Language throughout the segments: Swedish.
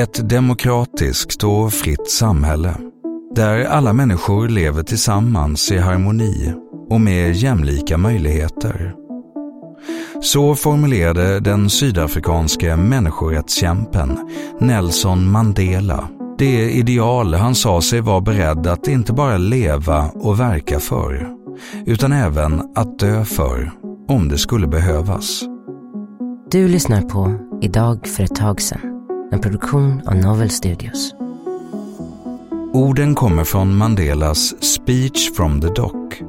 Ett demokratiskt och fritt samhälle där alla människor lever tillsammans i harmoni och med jämlika möjligheter. Så formulerade den sydafrikanske människorättskämpen Nelson Mandela det ideal han sa sig vara beredd att inte bara leva och verka för, utan även att dö för, om det skulle behövas. Du lyssnar på Idag för ett tag sedan, en produktion av Novel Studios. Orden kommer från Mandelas Speech from the Dock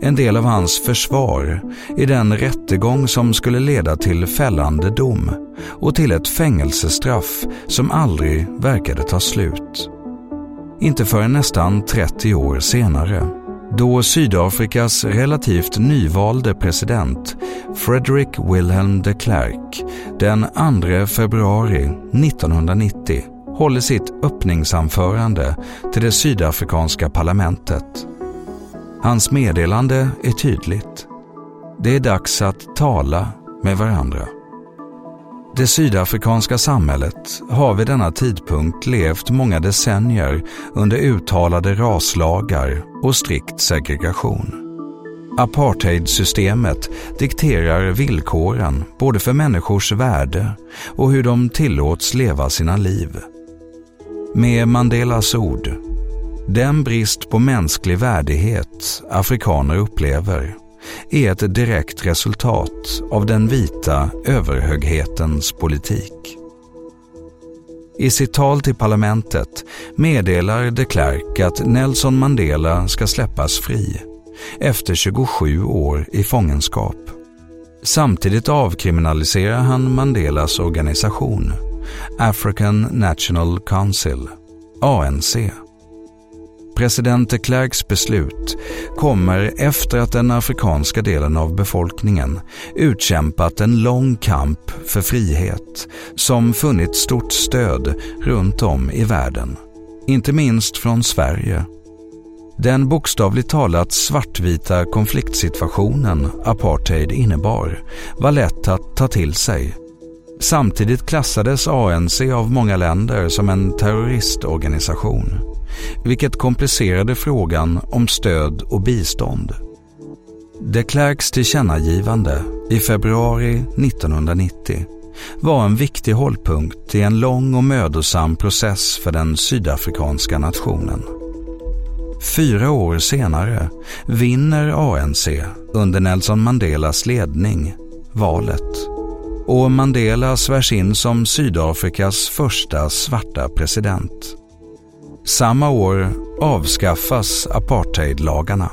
en del av hans försvar i den rättegång som skulle leda till fällande dom och till ett fängelsestraff som aldrig verkade ta slut. Inte förrän nästan 30 år senare, då Sydafrikas relativt nyvalde president Frederick Wilhelm de Klerk den 2 februari 1990 håller sitt öppningsanförande till det sydafrikanska parlamentet. Hans meddelande är tydligt. Det är dags att tala med varandra. Det sydafrikanska samhället har vid denna tidpunkt levt många decennier under uttalade raslagar och strikt segregation. Apartheidsystemet dikterar villkoren både för människors värde och hur de tillåts leva sina liv. Med Mandelas ord den brist på mänsklig värdighet afrikaner upplever är ett direkt resultat av den vita överhöghetens politik. I sitt tal till parlamentet meddelar de Klerk att Nelson Mandela ska släppas fri efter 27 år i fångenskap. Samtidigt avkriminaliserar han Mandelas organisation, African National Council, ANC. President de Klerks beslut kommer efter att den afrikanska delen av befolkningen utkämpat en lång kamp för frihet som funnit stort stöd runt om i världen. Inte minst från Sverige. Den bokstavligt talat svartvita konfliktsituationen apartheid innebar var lätt att ta till sig. Samtidigt klassades ANC av många länder som en terroristorganisation vilket komplicerade frågan om stöd och bistånd. De Klerks tillkännagivande i februari 1990 var en viktig hållpunkt i en lång och mödosam process för den sydafrikanska nationen. Fyra år senare vinner ANC under Nelson Mandelas ledning valet och Mandela svärs in som Sydafrikas första svarta president. Samma år avskaffas apartheidlagarna.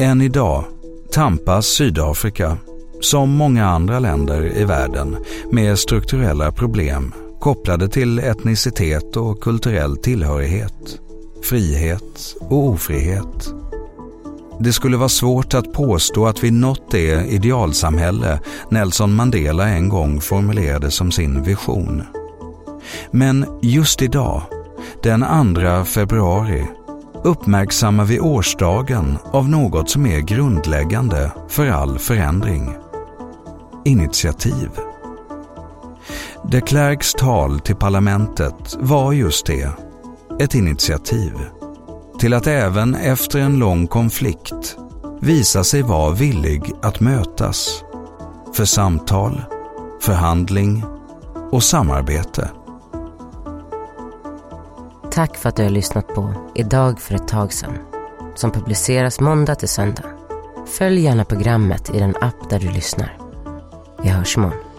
Än idag tampas Sydafrika, som många andra länder i världen, med strukturella problem kopplade till etnicitet och kulturell tillhörighet, frihet och ofrihet. Det skulle vara svårt att påstå att vi nått det idealsamhälle Nelson Mandela en gång formulerade som sin vision. Men just idag den 2 februari uppmärksammar vi årsdagen av något som är grundläggande för all förändring. Initiativ. De Klerks tal till parlamentet var just det, ett initiativ till att även efter en lång konflikt visa sig vara villig att mötas för samtal, förhandling och samarbete. Tack för att du har lyssnat på Idag för ett tag sedan som publiceras måndag till söndag. Följ gärna programmet i den app där du lyssnar. Vi hörs imorgon.